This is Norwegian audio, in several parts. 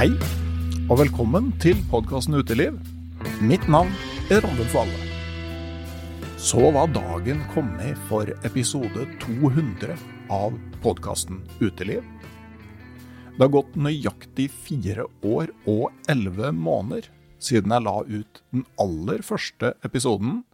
Hei, og velkommen til podkasten Uteliv. Mitt navn er Randulf Valle. Så var dagen kommet for episode 200 av podkasten Uteliv. Det har gått nøyaktig fire år og elleve måneder siden jeg la ut den aller første episoden,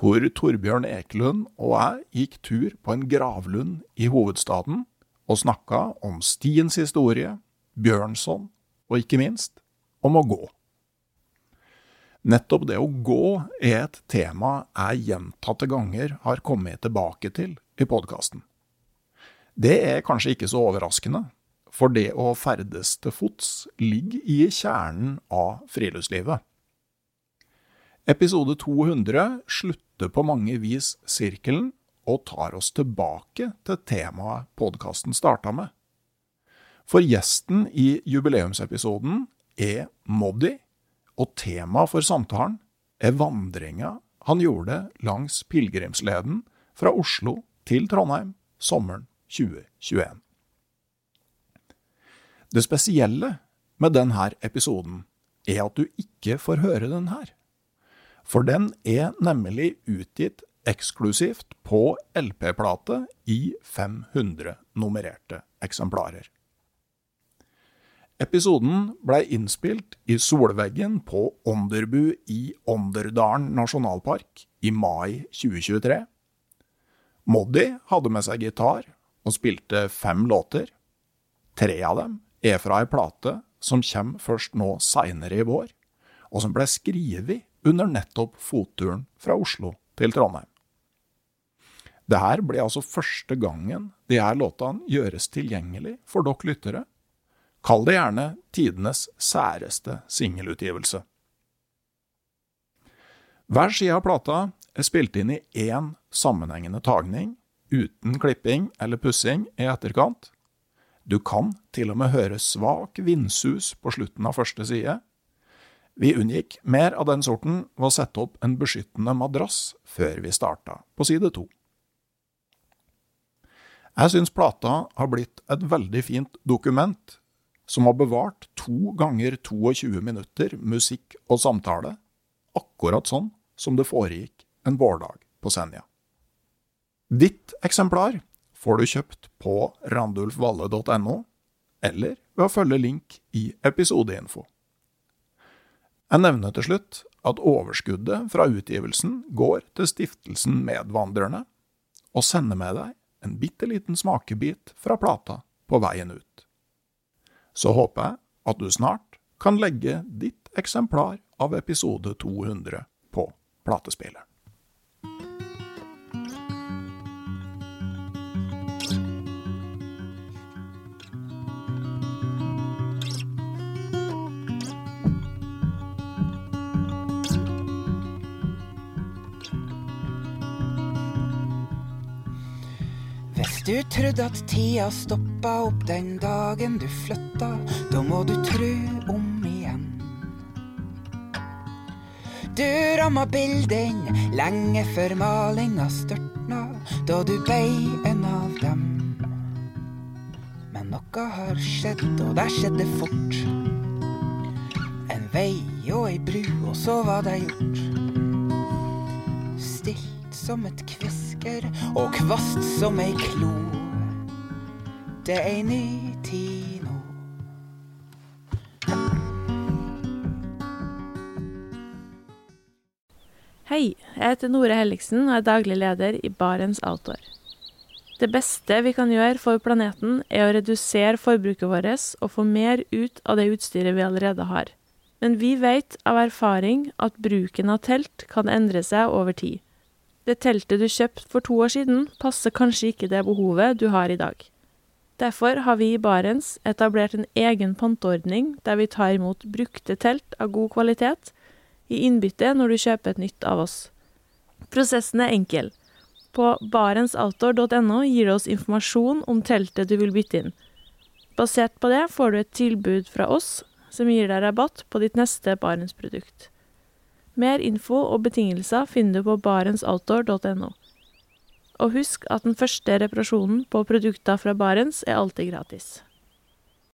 hvor Torbjørn Ekelund og jeg gikk tur på en gravlund i hovedstaden og snakka om stiens historie, Bjørnson og ikke minst om å gå. Nettopp det å gå er et tema jeg gjentatte ganger har kommet tilbake til i podkasten. Det er kanskje ikke så overraskende, for det å ferdes til fots ligger i kjernen av friluftslivet. Episode 200 slutter på mange vis sirkelen og tar oss tilbake til temaet podkasten starta med. For gjesten i jubileumsepisoden er Moddi, og temaet for samtalen er vandringa han gjorde langs pilegrimsleden fra Oslo til Trondheim sommeren 2021. Det spesielle med denne episoden er at du ikke får høre den her. For den er nemlig utgitt eksklusivt på LP-plate i 500 nummererte eksemplarer. Episoden blei innspilt i solveggen på Ånderbu i Ånderdalen nasjonalpark i mai 2023. Moddi hadde med seg gitar og spilte fem låter. Tre av dem er fra ei plate som kommer først nå seinere i vår, og som ble skrevet under nettopp fotturen fra Oslo til Trondheim. Det her blir altså første gangen de her låtene gjøres tilgjengelig for dere lyttere Kall det gjerne tidenes særeste singelutgivelse. Hver side av plata er spilt inn i én sammenhengende tagning, uten klipping eller pussing i etterkant. Du kan til og med høre svak vindsus på slutten av første side. Vi unngikk mer av den sorten ved å sette opp en beskyttende madrass før vi starta på side to. Jeg syns plata har blitt et veldig fint dokument som har bevart to ganger 22 minutter musikk og samtale, akkurat sånn som det foregikk en vårdag på Senja. Ditt eksemplar får du kjøpt på randulfvalle.no, eller ved å følge link i episodeinfo. Jeg nevner til slutt at overskuddet fra utgivelsen går til stiftelsen Medvandrerne, og sender med deg en bitte liten smakebit fra plata på veien ut så håper jeg at du snart kan legge ditt eksemplar av episode 200 på platespilleren. Du trodde at tida stoppa opp den dagen du flytta. Da må du tru om igjen. Du ramma bilden lenge før malinga størtna, da du bei en av dem. Men noe har skjedd, og det skjedde fort. En vei og ei bru, og så var det gjort. Stilt som et kvisker og kvast som ei klo. Det er ei ny tid nå. Hei, jeg heter Nore Helligsen og er daglig leder i Barents Outdoor. Det beste vi kan gjøre for planeten, er å redusere forbruket vårt og få mer ut av det utstyret vi allerede har. Men vi vet av erfaring at bruken av telt kan endre seg over tid. Det teltet du kjøpte for to år siden, passer kanskje ikke det behovet du har i dag. Derfor har vi i Barents etablert en egen panteordning der vi tar imot brukte telt av god kvalitet i innbytte når du kjøper et nytt av oss. Prosessen er enkel. På barentsoutdoor.no gir du oss informasjon om teltet du vil bytte inn. Basert på det får du et tilbud fra oss som gir deg rabatt på ditt neste Barents-produkt. Mer info og betingelser finner du på barentsoutdoor.no. Og husk at den første reparasjonen på produkter fra Barents er alltid gratis.